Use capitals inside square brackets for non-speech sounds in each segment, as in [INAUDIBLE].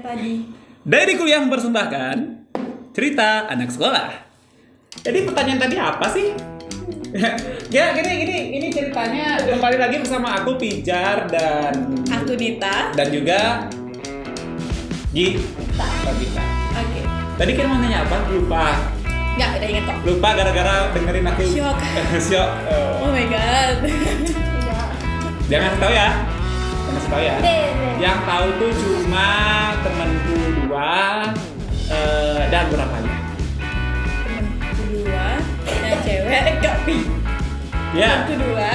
tadi Dari kuliah mempersembahkan cerita anak sekolah. Jadi pertanyaan tadi apa sih? [LAUGHS] ya gini gini ini ceritanya kembali lagi bersama aku Pijar dan aku Dita dan juga Gita. oke Tadi kita mau nanya apa? Lupa. nggak udah inget kok Lupa gara-gara dengerin aku. Syok. [LAUGHS] Syok. Oh. oh my god Jangan tahu ya. Jangan tahu ya. Deh, deh. Yang tahu tuh cuma temanku dua eh, dan berapa ya? temenku dua yang cewek gak pi Ya, temenku dua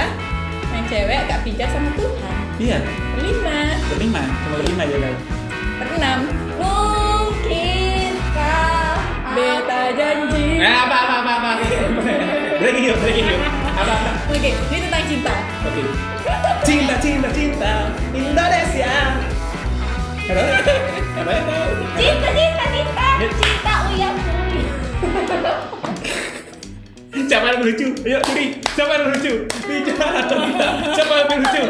yang cewek gak pijak sama Tuhan iya. lima Berlima, cuma berlima aja kan. berenam Mungkin kau beta janji Eh, apa apa apa apa. breaking yuk, breaking yuk. Apa apa. oke ini tentang cinta Oke. Cinta, cinta, cinta, Indonesia. Ya? Cinta, cinta, cinta Cinta uya kuy Siapa yang lucu? Ayo, Curi. Siapa yang lucu? Bicara atau? Siapa yang lucu?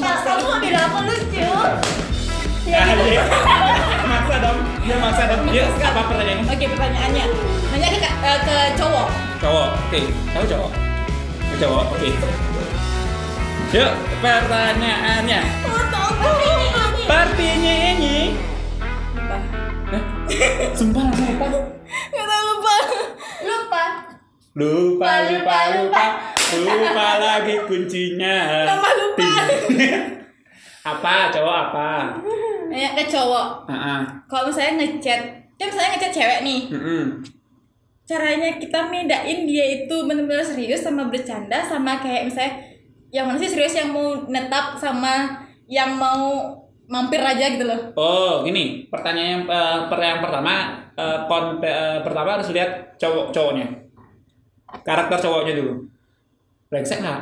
Kak, kamu ambil apa lucu? Ah, iya. Maksa dong. Dia maksa dong. Ya, apa pertanyaannya? oke pertanyaannya nanya ke eh, ke cowok Cowok. Oke. Tahu cowok? Oh, Cowok. Oke. Yuk, pertanyaannya. Partinya ini. lupa? Sumpah langsung lupa. nggak tahu lupa Lupa Lupa, lupa, lupa. Lupa lagi kuncinya. Tambah lupa. apa? Cowok apa? nanya ke cowok Heeh. kalau misalnya ngechat kan misalnya ngechat cewek nih Heeh. caranya kita bedain dia itu benar-benar serius sama bercanda sama kayak misalnya yang mana sih serius yang mau netap sama yang mau mampir aja gitu loh Oh, gini. Pertanyaan yang, eh, per- yang pertama, eh, kon, eh, pertama harus lihat cowok cowoknya. Karakter cowoknya dulu. Brengsek nggak?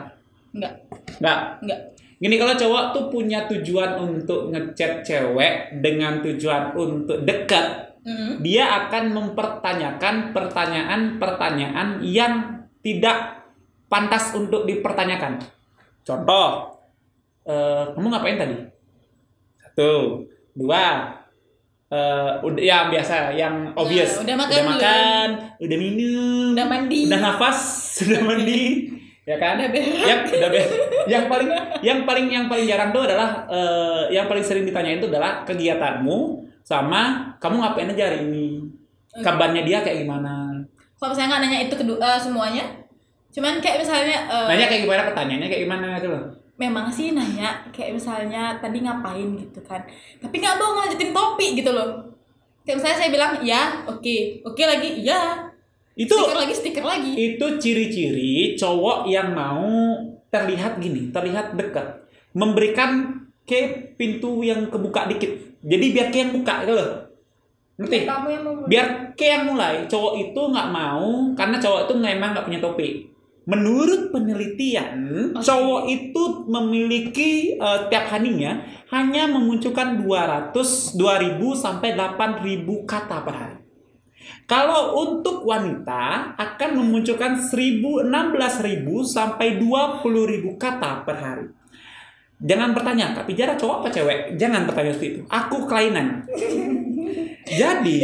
enggak Nggak. enggak Gini kalau cowok tuh punya tujuan untuk ngechat cewek dengan tujuan untuk dekat, Mm. dia akan mempertanyakan pertanyaan-pertanyaan yang tidak pantas untuk dipertanyakan. Contoh, eh, kamu ngapain tadi? Satu, dua, eh, udah yang biasa, yang obvious. udah makan udah, belum? makan, udah minum, Udah mandi. udah nafas, [LAUGHS] sudah mandi, ya kan? Udah berak. yang udah berak. [LAUGHS] yang paling yang paling yang paling jarang tuh adalah eh, yang paling sering ditanyain itu adalah kegiatanmu sama kamu ngapain aja hari ini kabarnya dia kayak gimana kalau misalnya nggak nanya itu kedua eh, semuanya cuman kayak misalnya eh, nanya kayak gimana pertanyaannya kayak gimana gitu loh. Memang sih nanya kayak misalnya tadi ngapain gitu kan. Tapi nggak mau ngelanjutin topik gitu loh. Kayak misalnya saya bilang ya oke oke lagi ya itu stiker lagi stiker lagi. itu ciri-ciri cowok yang mau terlihat gini terlihat dekat memberikan ke pintu yang kebuka dikit. Jadi biar ke yang buka gitu loh. Ngerti? Kamu yang mau biar ke yang mulai cowok itu nggak mau karena cowok itu memang nggak punya topik menurut penelitian Oke. cowok itu memiliki eh, tiap harinya hanya memunculkan 200 2000 sampai 8000 kata per hari kalau untuk wanita akan memunculkan 1000 16000 sampai 20000 kata per hari Jangan bertanya, tapi jarak cowok apa cewek? Jangan bertanya seperti itu. Aku kelainan. [LAUGHS] Jadi,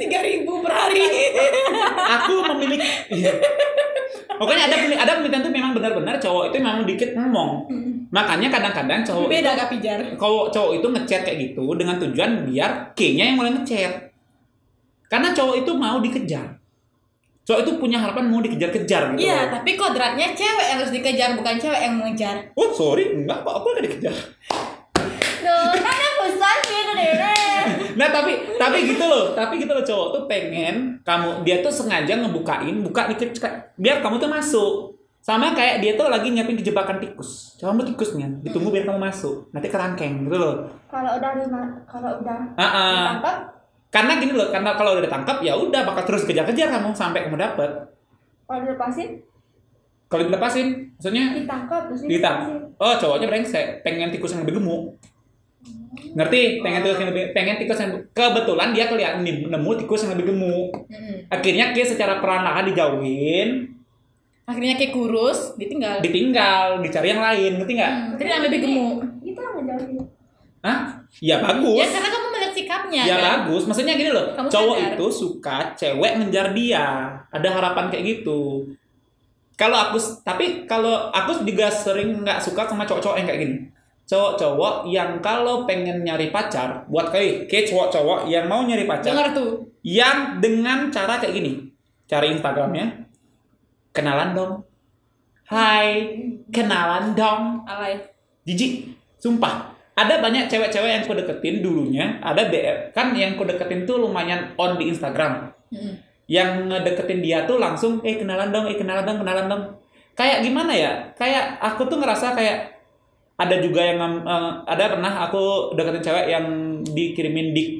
tiga ribu per hari aku memiliki Iya. Pokoknya ada penelitian, ada penelitian tuh memang benar-benar cowok itu memang dikit ngomong. Makanya kadang-kadang cowok beda itu, gak pijar kalau cowok itu ngechat kayak gitu dengan tujuan biar K-nya yang mulai ngechat. Karena cowok itu mau dikejar. Cowok itu punya harapan mau dikejar-kejar gitu. iya tapi kodratnya cewek yang harus dikejar bukan cewek yang mengejar Oh sorry, enggak kok aku gak dikejar. Duh, kan aku sakit deh Nah tapi tapi gitu loh, tapi gitu loh cowok tuh pengen kamu dia tuh sengaja ngebukain, buka dikit biar kamu tuh masuk. Sama kayak dia tuh lagi nyiapin jebakan tikus. Kamu tikusnya, ditunggu biar kamu masuk. Nanti kerangkeng gitu loh. Kalau udah lima Kalau udah Ah, ah. ditangkap Karena gini loh, karena kalau udah ditangkap ya udah bakal terus kejar-kejar kamu sampai kamu dapet. Kalau dilepasin Kalau dilepasin, maksudnya Ditangkap terus ditangkap. Oh cowoknya brengsek, pengen tikus yang lebih gemuk. Ngerti? Pengen tikus yang lebih, pengen tikus yang kebetulan dia kelihatan nemu tikus yang lebih gemuk. Mm-mm. Akhirnya Ki secara perlahan dijauhin, akhirnya kayak kurus ditinggal ditinggal, dicari yang lain, ngerti nggak? Hmm, tapi yang lebih gemuk Itu yang ngejauhin Hah? Ya bagus. Ya karena kamu melihat sikapnya Ya kan. bagus, maksudnya gini loh, Kamu cowok sadar. itu suka cewek ngejar dia, ada harapan kayak gitu. Kalau aku, tapi kalau aku juga sering nggak suka sama cowok-cowok yang kayak gini. Cowok-cowok yang kalau pengen nyari pacar, buat kali, kayak cowok-cowok yang mau nyari pacar, Dengar tuh. yang dengan cara kayak gini, cari Instagramnya, kenalan dong, Hai, kenalan dong, Alay. jijik sumpah. Ada banyak cewek-cewek yang ku deketin dulunya ada DM kan yang ku deketin tuh lumayan on di Instagram. Yang ngedeketin dia tuh langsung eh kenalan dong eh kenalan dong kenalan dong. Kayak gimana ya? Kayak aku tuh ngerasa kayak ada juga yang eh, ada pernah aku deketin cewek yang dikirimin dik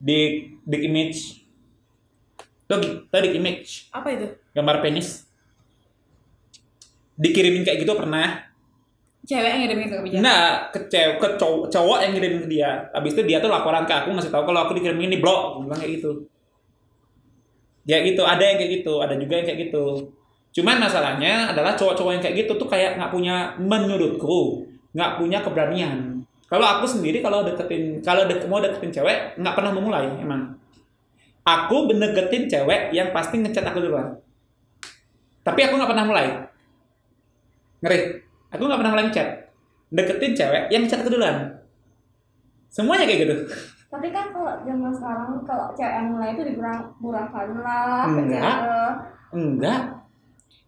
dik dik image tuh dik image Apa itu? gambar penis dikirimin kayak gitu pernah Cewek yang ngirimin ke kebijakan. Nah, ke cewek, ke cowok, cowok yang ngirimin ke dia. Habis itu dia tuh laporan ke aku ngasih tahu kalau aku dikirimin ini blok, bilang kayak gitu. Ya gitu, ada yang kayak gitu, ada juga yang kayak gitu. Cuman masalahnya adalah cowok-cowok yang kayak gitu tuh kayak nggak punya menurutku nggak punya keberanian. Kalau aku sendiri kalau deketin kalau dek, mau deketin cewek nggak pernah memulai emang. Aku deketin cewek yang pasti ngechat aku duluan. Tapi aku nggak pernah mulai. Ngeri. Aku nggak pernah mulai ngechat. Deketin cewek yang ngechat aku duluan. Semuanya kayak gitu. Tapi kan kalau zaman sekarang kalau cewek yang mulai itu dikurang-kurangkan lah. Enggak. Enggak.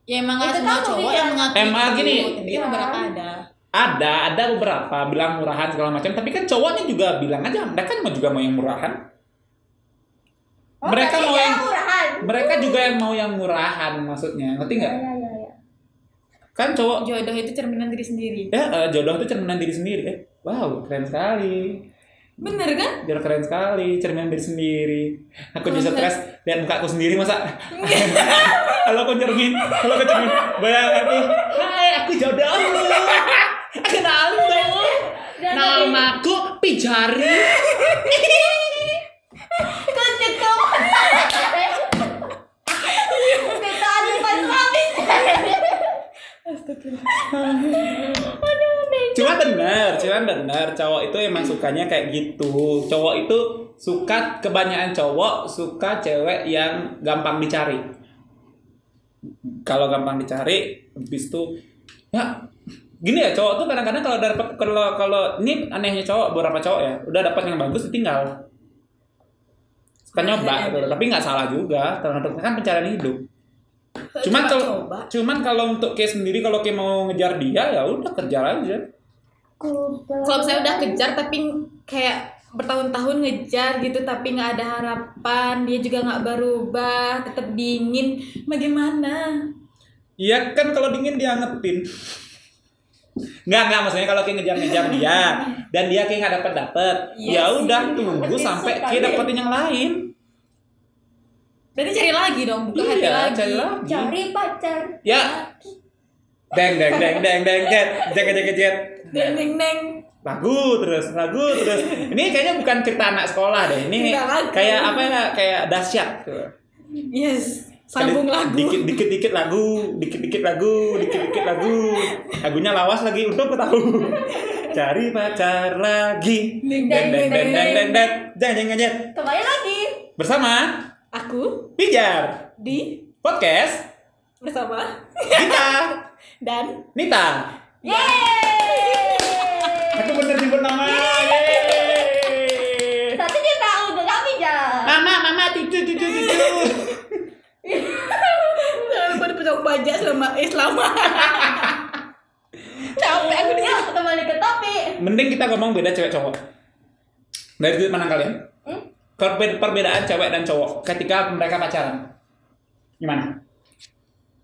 Ya emang Itu nggak semua kan cowok pilihan. yang mengaku Emang gini. tapi Iya. beberapa ada. Ada, ada beberapa bilang murahan segala macam. Tapi kan cowoknya juga bilang aja, mereka mau juga mau yang murahan. Oh, Mereka mau dia yang- murahan. Mereka juga yang mau yang murahan maksudnya, ngerti nggak? Iya, iya, iya. Kan cowok, Jodoh itu cerminan diri sendiri. ya eh, jodoh itu cerminan diri sendiri. Eh, wow, keren sekali. Bener kan? Jodoh keren sekali, cerminan diri sendiri. Aku jadi stres lihat muka aku sendiri masa. kalau [LAUGHS] aku cermin, kalau aku cermin, bayangkan nih, hai aku jodoh. [LAUGHS] Kenalin dong. Dan Namaku Pijari. [LAUGHS] Kuntit kamu. Kita ada pas. Cuma benar, cuma benar cowok itu emang sukanya kayak gitu. Cowok itu suka kebanyakan cowok suka cewek yang gampang dicari. Kalau gampang dicari, habis itu ya gini ya cowok tuh kadang-kadang kalau dapat kalau kalau ini anehnya cowok beberapa cowok ya udah dapat yang bagus ditinggal suka nyoba gitu. tapi nggak salah juga tergantung kan pencarian hidup cuman kalau cuman kalau untuk case sendiri kalau kayak mau ngejar dia ya udah kejar aja Kalau saya udah kejar tapi kayak bertahun-tahun ngejar gitu tapi nggak ada harapan dia juga nggak berubah tetap dingin bagaimana Iya kan kalau dingin dia ngetin. Nggak nggak maksudnya kalau kayak ngejar-ngejar dia dan dia kayak nggak dapat dapat, Iya ya sih. udah tunggu sampai kayak dia. dapetin yang lain. berarti cari lagi dong buka hati Iya lagi cari lagi. Cari pacar. Ya. Deng deng deng deng deng jet jet jet jet jet. Neng neng neng Lagu terus lagu terus. Ini kayaknya bukan cerita anak sekolah deh. Ini kayak apa ya kayak dahsyat. yes sambung lagu Dikit dikit dikit lagu, dikit dikit lagu, dikit dikit lagu. Lagunya lawas lagi untuk aku tahu. Cari pacar lagi. Deng deng deng deng deng deng deng deng deng Kembali lagi. bersama aku Pijar di podcast bersama kita [LAUGHS] dan Nita. Yeay. Nyebut nama. Yeay. Tapi dia tahu udah kami jah. Mama, mama, cucu, cucu, cucu. jangan lupa dipecah bajak selama eh selama [LAUGHS] capek aku di Ya, kembali ke topik. Mending kita ngomong beda cewek cowok. Dari sudut mana kalian? Hmm? Perbe- Perbedaan cewek dan cowok ketika mereka pacaran. Gimana?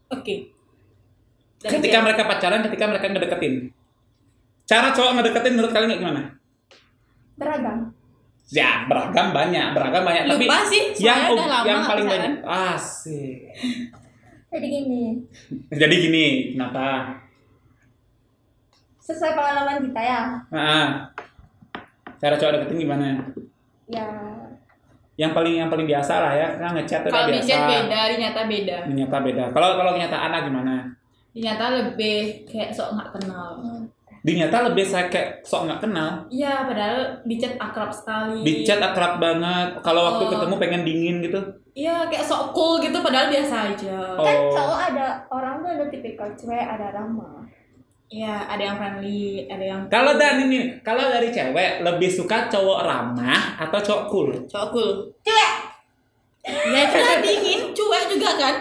oke Dan Ketika dia- mereka pacaran, ketika mereka ngedeketin. Cara cowok ngedeketin menurut kalian kayak gimana? Beragam. Ya, beragam banyak, beragam banyak. Tapi Lupa sih, yang udah lama yang paling pacaran. banyak. Asik. Jadi gini, [LAUGHS] Jadi gini, kenapa? sesuai pengalaman kita ya. Nah, cara cowok deketin gimana? Ya, Yang paling yang paling biasa lah ya, kan ngechat udah kalau biasa. chat beda di nyata beda Ternyata beda. Kalau kalau kenyataan lah gimana? di nyata lebih kayak sok nggak kenal Di di nyata lebih saya kayak sok nggak kenal Iya, padahal di chat akrab sekali. di chat akrab banget kalau waktu Oh. ketemu pengen dingin gitu Iya, kayak sok cool gitu padahal biasa aja. Oh. Kan cowok ada orang tuh ada tipikal cewek ada ramah. Iya, ada yang friendly, ada yang kalau dari ini kalau dari cewek lebih suka cowok ramah atau cowok cool cowok cool. Cuek. Ya, kita dingin, cuek juga kan?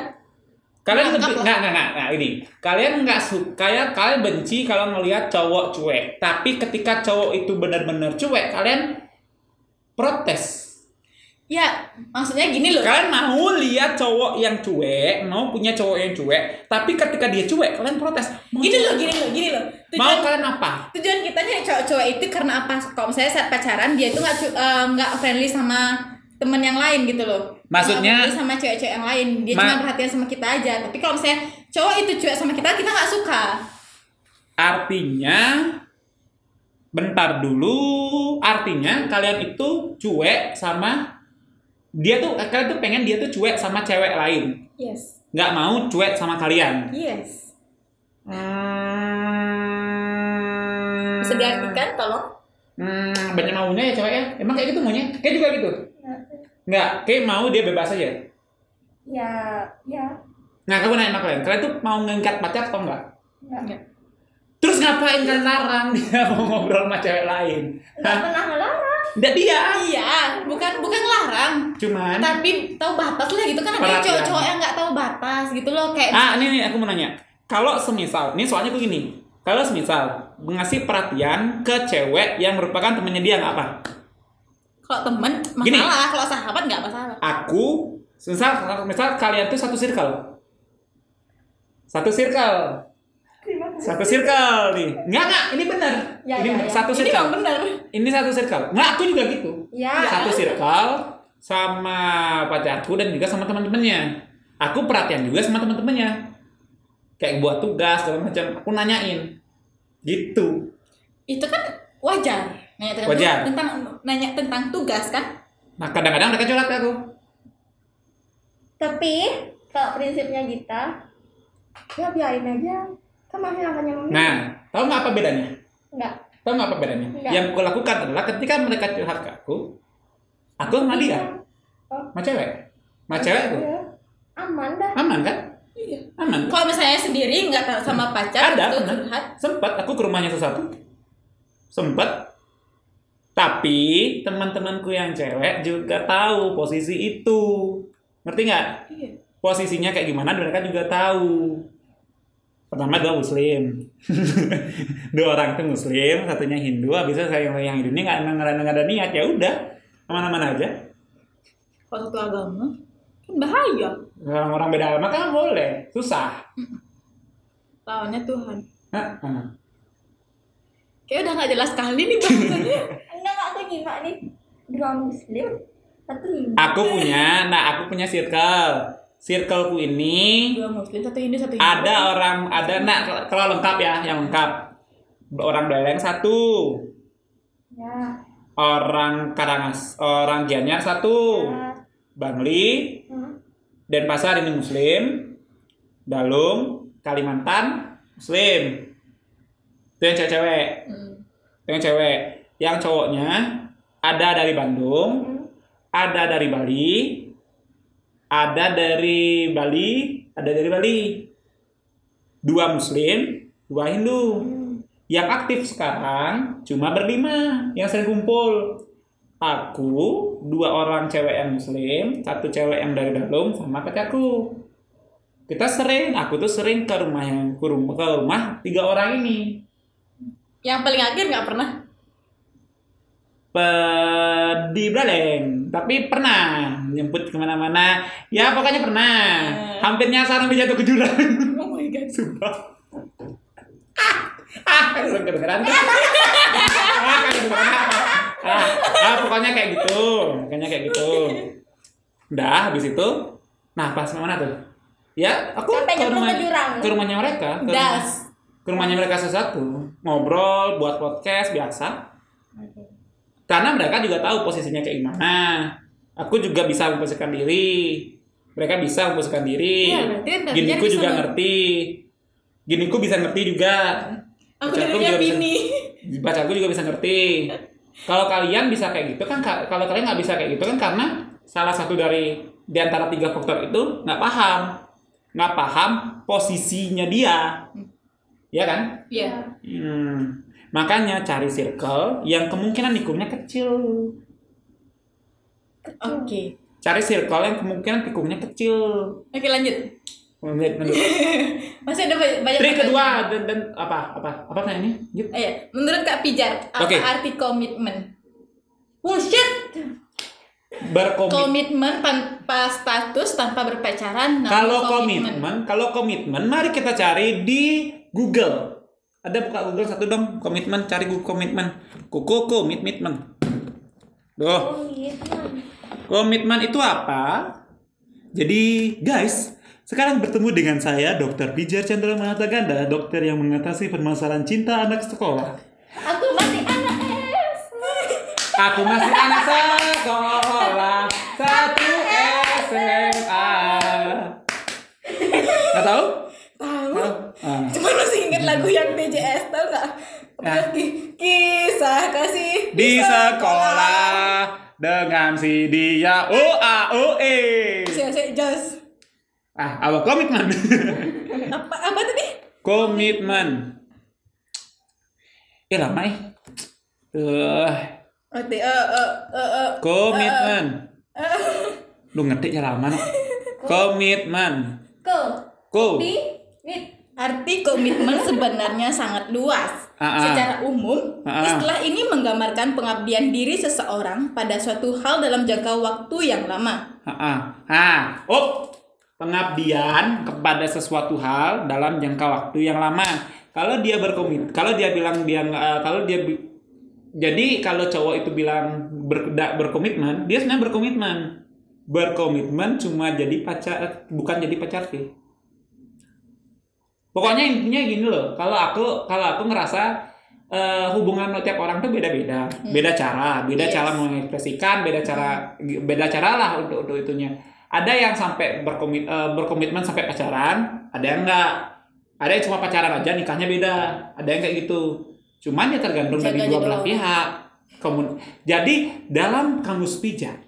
Kalian nggak nggak nggak nah, ini kalian nggak suka ya kalian benci kalau ngelihat cowok cuek tapi ketika cowok itu benar-benar cuek kalian protes Ya, maksudnya gini loh. Kalian mau lihat cowok yang cuek, mau punya cowok yang cuek, tapi ketika dia cuek, kalian protes. Mau Gini loh, gini loh, gini loh. Mau Tujuan, kalian apa? tujuan kita nyari cowok-cowok itu karena apa? Kalau misalnya saat pacaran dia itu nggak eh, nggak friendly sama temen yang lain gitu loh. Maksudnya- sama cewek-cewek yang lain. Dia Ma- cuma perhatian sama kita aja. Tapi kalau misalnya cowok itu cuek sama kita, kita nggak suka. Artinya, bentar dulu. Artinya kalian itu cuek sama dia tuh kalian tuh pengen dia tuh cuek sama cewek lain, Yes. nggak mau cuek sama kalian. Yes. Hmm, Bisa diartikan tolong? Hmm, banyak maunya ya cewek ya. Emang kayak gitu maunya? Kayak juga gitu. Nggak, kayak mau dia bebas aja. Ya, ya, Nah, kamu nanya sama kalian, kalian tuh mau ngangkat pacar atau enggak? nggak Terus ngapain kalian larang dia mau ngobrol sama cewek lain? nggak Hah? pernah ngelarang. Nggak dia. Iya, bukan bukan larang. Cuman, Tapi tahu batas lah gitu kan ada cowok-cowok yang nggak tahu batas gitu loh kayak ah ini nih aku mau nanya. Kalau semisal, ini soalnya aku gini. Kalau semisal ngasih perhatian ke cewek yang merupakan temennya dia nggak apa? Kalau temen Gini. masalah, kalau sahabat nggak masalah. Aku, misal, misal kalian tuh satu circle. Satu circle. Satu circle nih. Nggak, nggak. Ini benar. Ya, ini ya, ya. satu Ini circle. memang benar. Ini satu circle. Nggak, aku juga gitu. Ya, Satu circle sama pacarku dan juga sama teman-temannya. Aku perhatian juga sama teman-temannya. Kayak buat tugas segala macam. Aku nanyain. Gitu. Itu kan wajar. Nanya tentang, Wajar. tentang nanya tentang tugas kan? Nah, kadang-kadang mereka curhat ke aku. tapi kalau prinsipnya kita, ya biarin aja. Kan masih namanya mami. Nah, tahu nggak apa bedanya? Enggak. Tahu nggak apa bedanya? Nggak. Yang aku lakukan adalah ketika mereka curhat ke aku, aku sama dia, Oh, sama cewek. Sama cewek aku. iya. Aman dah. Aman kan? Iya. Aman. Kalau misalnya sendiri nggak sama pacar Ada, itu curhat, Sempat aku ke rumahnya sesuatu. Sempat. Tapi teman-temanku yang cewek juga tahu posisi itu. Ngerti nggak? Iya. Posisinya kayak gimana mereka juga tahu. Pertama dua muslim. [LAUGHS] dua orang itu muslim, satunya Hindu, habisnya saya yang Hindu ini nggak nggak ada- niat ya udah aman-aman aja. kalau satu agama kan bahaya. Orang-orang beda agama kan boleh, susah. Lawannya Tuhan. Heeh. Kayak udah nggak jelas sekali nih bahasannya. [LAUGHS] Enggak, aku nyimak nih. Dua muslim, satu hindu. Aku punya, nah aku punya circle. Circleku ini Dua muslim, satu Hindu, satu Hindu. ada orang, ada nah kalau lengkap ya, yang lengkap. Orang Beleng satu, Ya. orang Karangas, orang Gianyar satu, ya. Bangli, Hmm. Denpasar ini Muslim, Dalung, Kalimantan Muslim. Itu yang cewek-cewek, Hmm. itu yang cewek. Yang cowoknya ada dari Bandung, Hmm. ada dari Bali, ada dari Bali, ada dari Bali. Dua Muslim, dua Hindu. Hmm. Yang aktif sekarang cuma berlima yang sering kumpul. Aku, dua orang cewek yang Muslim, satu cewek yang dari Dalung, sama pacarku. Kita sering, aku tuh sering ke rumah yang ke rumah, ke rumah tiga orang ini. Yang paling akhir nggak pernah. Di Blaleng, tapi pernah nyemput ke mana-mana. Ya pokoknya pernah. Eh. Hampir nyasar sampai jatuh ke jurang. [LAUGHS] Oh my god. Sumpah. Ah, ah, kedengeran. Ah, kedengeran. Ah, ah, pokoknya kayak gitu, pokoknya kayak gitu. Udah, habis itu, nah pas mana tuh? Ya, aku Sampai ke rumah, ke jurang. ke rumahnya mereka, ke, rumah, ke rumahnya mereka sesuatu, ngobrol, buat podcast biasa. Karena mereka juga tahu posisinya kayak gimana. Aku juga bisa memposisikan diri. Mereka bisa memposisikan diri. Berarti kan Giniku bisa juga ngerti. Giniku bisa ngerti juga. Aku jadinya juga bisa- Vini. pacarku juga bisa ngerti kalau kalian bisa kayak gitu kan ka- kalau kalian nggak bisa kayak gitu kan karena salah satu dari di antara tiga faktor itu nggak paham nggak paham posisinya dia ya kan Iya. Hmm, makanya cari circle yang kemungkinan tikungnya kecil Oke. cari circle yang kemungkinan tikungnya kecil Oke lanjut. Lanjut, lanjut. [LAUGHS] Masih ada banyak. banyak Trik kedua dan, dan apa apa apa pertanyaannya Lanjut. Eh, menurut Kak Pijar, apa Oke. arti komitmen? Bullshit. berkomitmen Komitmen tanpa status, tanpa berpacaran. Kalau komitmen, kalau komitmen, mari kita cari di Google. Ada buka Google satu dong, komitmen, cari Google komitmen. Koko komitmen. Duh, Komitmen. itu apa? Jadi, guys, sekarang bertemu dengan saya, Dr. Pijar Chandra Manata Ganda, dokter yang mengatasi permasalahan cinta anak sekolah. Aku masih anak S. Aku masih anak sekolah satu SMA. Nggak? Tahu. Ah. [LAUGHS] Cuma masih ingat lagu yang DJS tau gak? Ya. Ki- Kisah kasih di sekolah dengan si dia O A O E. Saya saya just Ah, apa komitmen? [LAUGHS] apa apa tadi? komitmen. Ya lama eh. Eh, Oke, eh eh eh eh. komitmen. Lu ngerti ya lama no? [LAUGHS] Komitmen. Ko. Ko. Di. Arti komitmen [LAUGHS] sebenarnya sangat luas. Ah. Secara umum, ah. istilah ini menggambarkan pengabdian diri seseorang pada suatu hal dalam jangka waktu yang lama. Ah, ah. Oh, pengabdian kepada sesuatu hal dalam jangka waktu yang lama. Kalau dia berkomit, kalau dia bilang dia eh, kalau dia bi- jadi kalau cowok itu bilang ber, berkomitmen, dia sebenarnya berkomitmen. Berkomitmen cuma jadi pacar, bukan jadi pacar sih. Pokoknya intinya gini loh. Kalau aku kalau aku ngerasa eh, hubungan tiap orang tuh beda-beda, beda cara, beda Yes. cara mengekspresikan, beda cara beda cara lah untuk untuk itunya. Ada yang sampai berkomit eh, berkomitmen sampai pacaran, ada yang enggak. Ada yang cuma pacaran aja nikahnya beda, ada yang kayak gitu. Cuman ya tergantung dari Jaga dua jodoh. belah pihak. Komun- Jadi dalam kamus pijat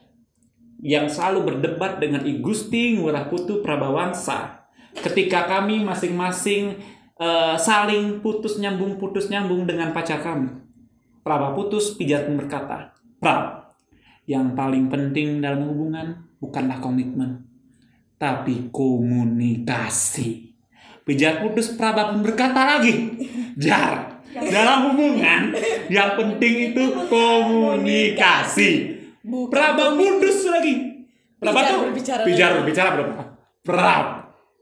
yang selalu berdebat dengan I Gusti Ngurah Putu Prabawangsa ketika kami masing-masing eh, saling putus nyambung putus nyambung dengan pacar kami Praba putus pijat pun berkata Prab yang paling penting dalam hubungan bukanlah komitmen tapi komunikasi pijat putus Praba pun berkata lagi jar dalam hubungan yang penting itu komunikasi Praba putus lagi. Praba Pijar tuh berbicara pijar berbicara berapa? Prab.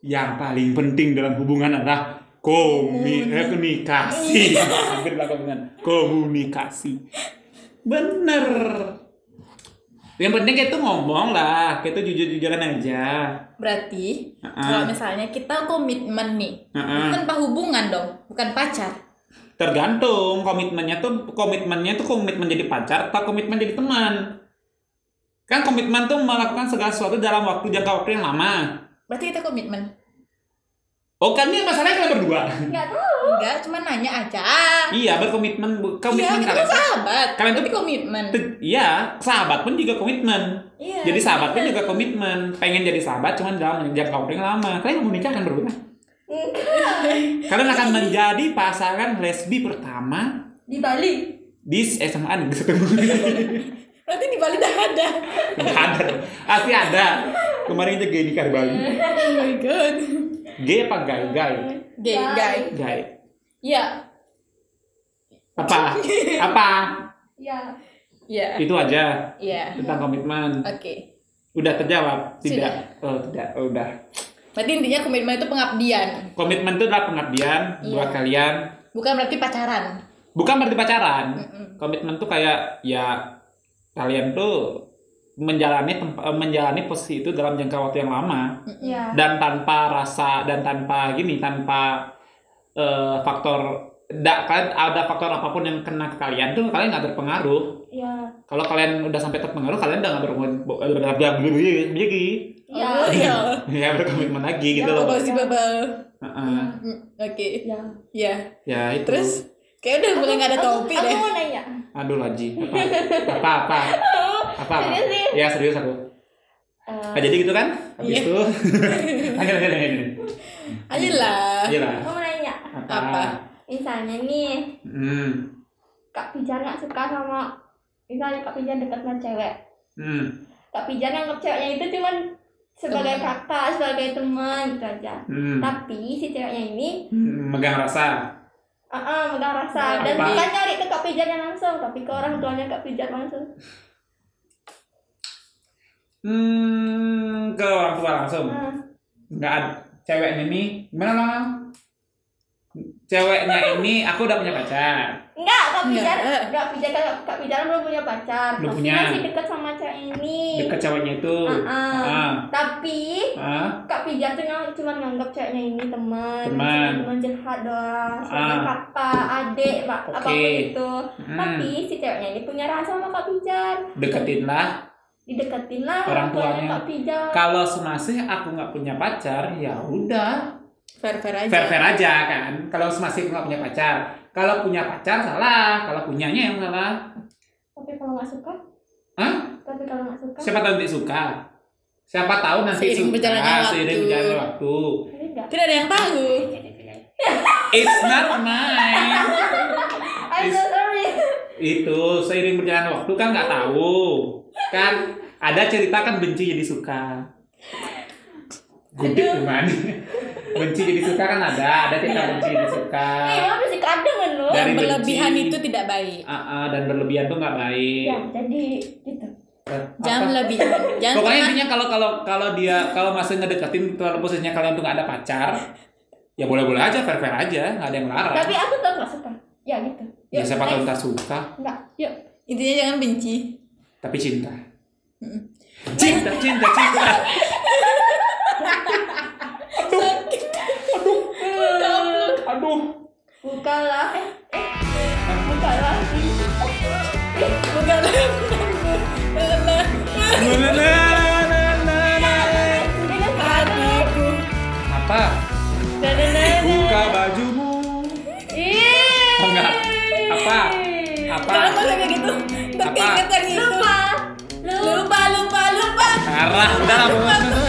Yang paling penting dalam hubungan adalah komunikasi. [LAUGHS] Hampir komunikasi. Komunikasi. Bener. Yang penting kita tuh ngomong lah, kita jujur-jujuran aja. Berarti Ah. kalau misalnya kita komitmen nih, Ah. bukan hubungan dong, bukan pacar. Tergantung komitmennya tuh komitmennya tuh komitmen jadi pacar atau komitmen jadi teman. Kan komitmen tuh melakukan segala sesuatu dalam waktu jangka waktu yang lama. Berarti kita komitmen. Oh kan ini masalahnya kalian berdua. Nggak tahu. Enggak, cuma nanya aja. iya berkomitmen bu- Iya, komitmen kita kalian. kan sahabat. Kalian tuh- komitmen. Iya sahabat pun juga komitmen. Iya. Jadi sahabat pun juga komitmen. Pengen jadi sahabat cuma dalam jangka waktu yang lama. Kalian mau nikah kan berdua? Kalian akan menjadi pasangan lesbi pertama Di Bali. di SMA nih ketemu. [LAUGHS] Berarti di Bali dah ada. Nggak ada, pasti ada. Kemarin kita gay nikah di Bali. [LAUGHS] Oh my god. Gay apa gay? Gay. Gay, gay. Gay. Iya. Apa? Apa? Ya. Iya. Itu aja Iya. tentang komitmen. Oke. Udah terjawab? Tidak. Oh, tidak. Oh, udah. Berarti intinya komitmen itu pengabdian. Komitmen itu adalah pengabdian Iya. buat kalian. Bukan berarti pacaran. Bukan berarti pacaran. Komitmen tuh kayak ya kalian tuh menjalani eh, menjalani posisi itu dalam jangka waktu yang lama Ya. dan tanpa rasa dan tanpa gini tanpa eh, faktor da, kan ada faktor apa pun yang kena ke kalian tuh kalian nggak berpengaruh. ya Kalau kalian udah sampai terpengaruh, kalian udah nggak berpengaruh lagi, ya Oh, iya. [LAUGHS] ya berkomitmen lagi gitu Ya, loh. Hmm, Oke. ya Ya. Ya itu. Terus kayak udah mulai nggak ada topi aku, deh. mau nanya Aduh Laji, apa? Apa apa? Apa? Serius? Ya serius aku. Eh, Nah, jadi gitu kan? Habis Iya. itu. Ayo ayo ayo. Ayo lah. Iya lah. mau nanya Apa? Apa? misalnya nih Hmm. Kak Pijar nggak suka sama misalnya Kak Pijar dekat sama cewek Hmm. Kak Pijar nganggap ceweknya itu cuman sebagai kakak sebagai teman gitu aja Hmm. tapi si ceweknya ini Hmm, Megang rasa. ah ah, megang rasa dan Apa? bukan nyari ke Kak Pijarnya langsung tapi ke orang tuanya Kak Pijar langsung Hmm, ke orang tua langsung. Nggak ada ceweknya nih. Gimana lah? Ceweknya ini aku udah punya pacar. enggak Kak Enggak. Pijar Kak Pijar Kak, Kak Pijar belum punya pacar Belum punya. masih dekat sama cewek ini Deket ceweknya itu. Ah, ah. Ah. tapi Ah. Kak Pijar tuh yang cuma nganggap ceweknya ini teman, Teman. teman jahat doang, Ah. kakak, adik, pak, Oke. apa pun itu. Hmm. Tapi si ceweknya ini punya rasa sama Kak Pijar. Deketin lah. Dideketin lah Orang tuanya Pijar. Kalau semasih aku nggak punya pacar, ya udah. Fair fair aja. fair fair aja kan kalau masih nggak punya pacar kalau punya pacar salah kalau punyanya yang salah Tapi kalau nggak suka? Hah? Tapi kalau nggak suka? siapa tahu nanti suka siapa tahu nanti Seiring suka berjalannya waktu. seiring berjalannya waktu Tapi. Tidak ada yang tahu. it's not mine I'm so sorry. itu seiring berjalannya waktu kan nggak tahu kan ada cerita kan benci jadi suka Gudeg gimana? benci jadi suka kan ada, ada cerita benci jadi suka. Eh, kadang kan? Dari berlebihan benci. itu tidak baik. Ah, ah, dan berlebihan tuh nggak baik. Ya, jadi gitu. Eh, Jangan apa? berlebihan. Jangan Pokoknya intinya kalau kalau kalau dia kalau masih ngedeketin kalau posisinya kalian tuh nggak ada pacar, ya boleh boleh aja fair fair aja, nggak ada yang larang. Tapi aku tuh nggak suka. Ya gitu. ya siapa tahu ntar suka, Enggak. Yuk. intinya jangan benci. Tapi cinta. Cinta, cinta, cinta. Aduh. Bukalah. Eh, eh. largar a mão.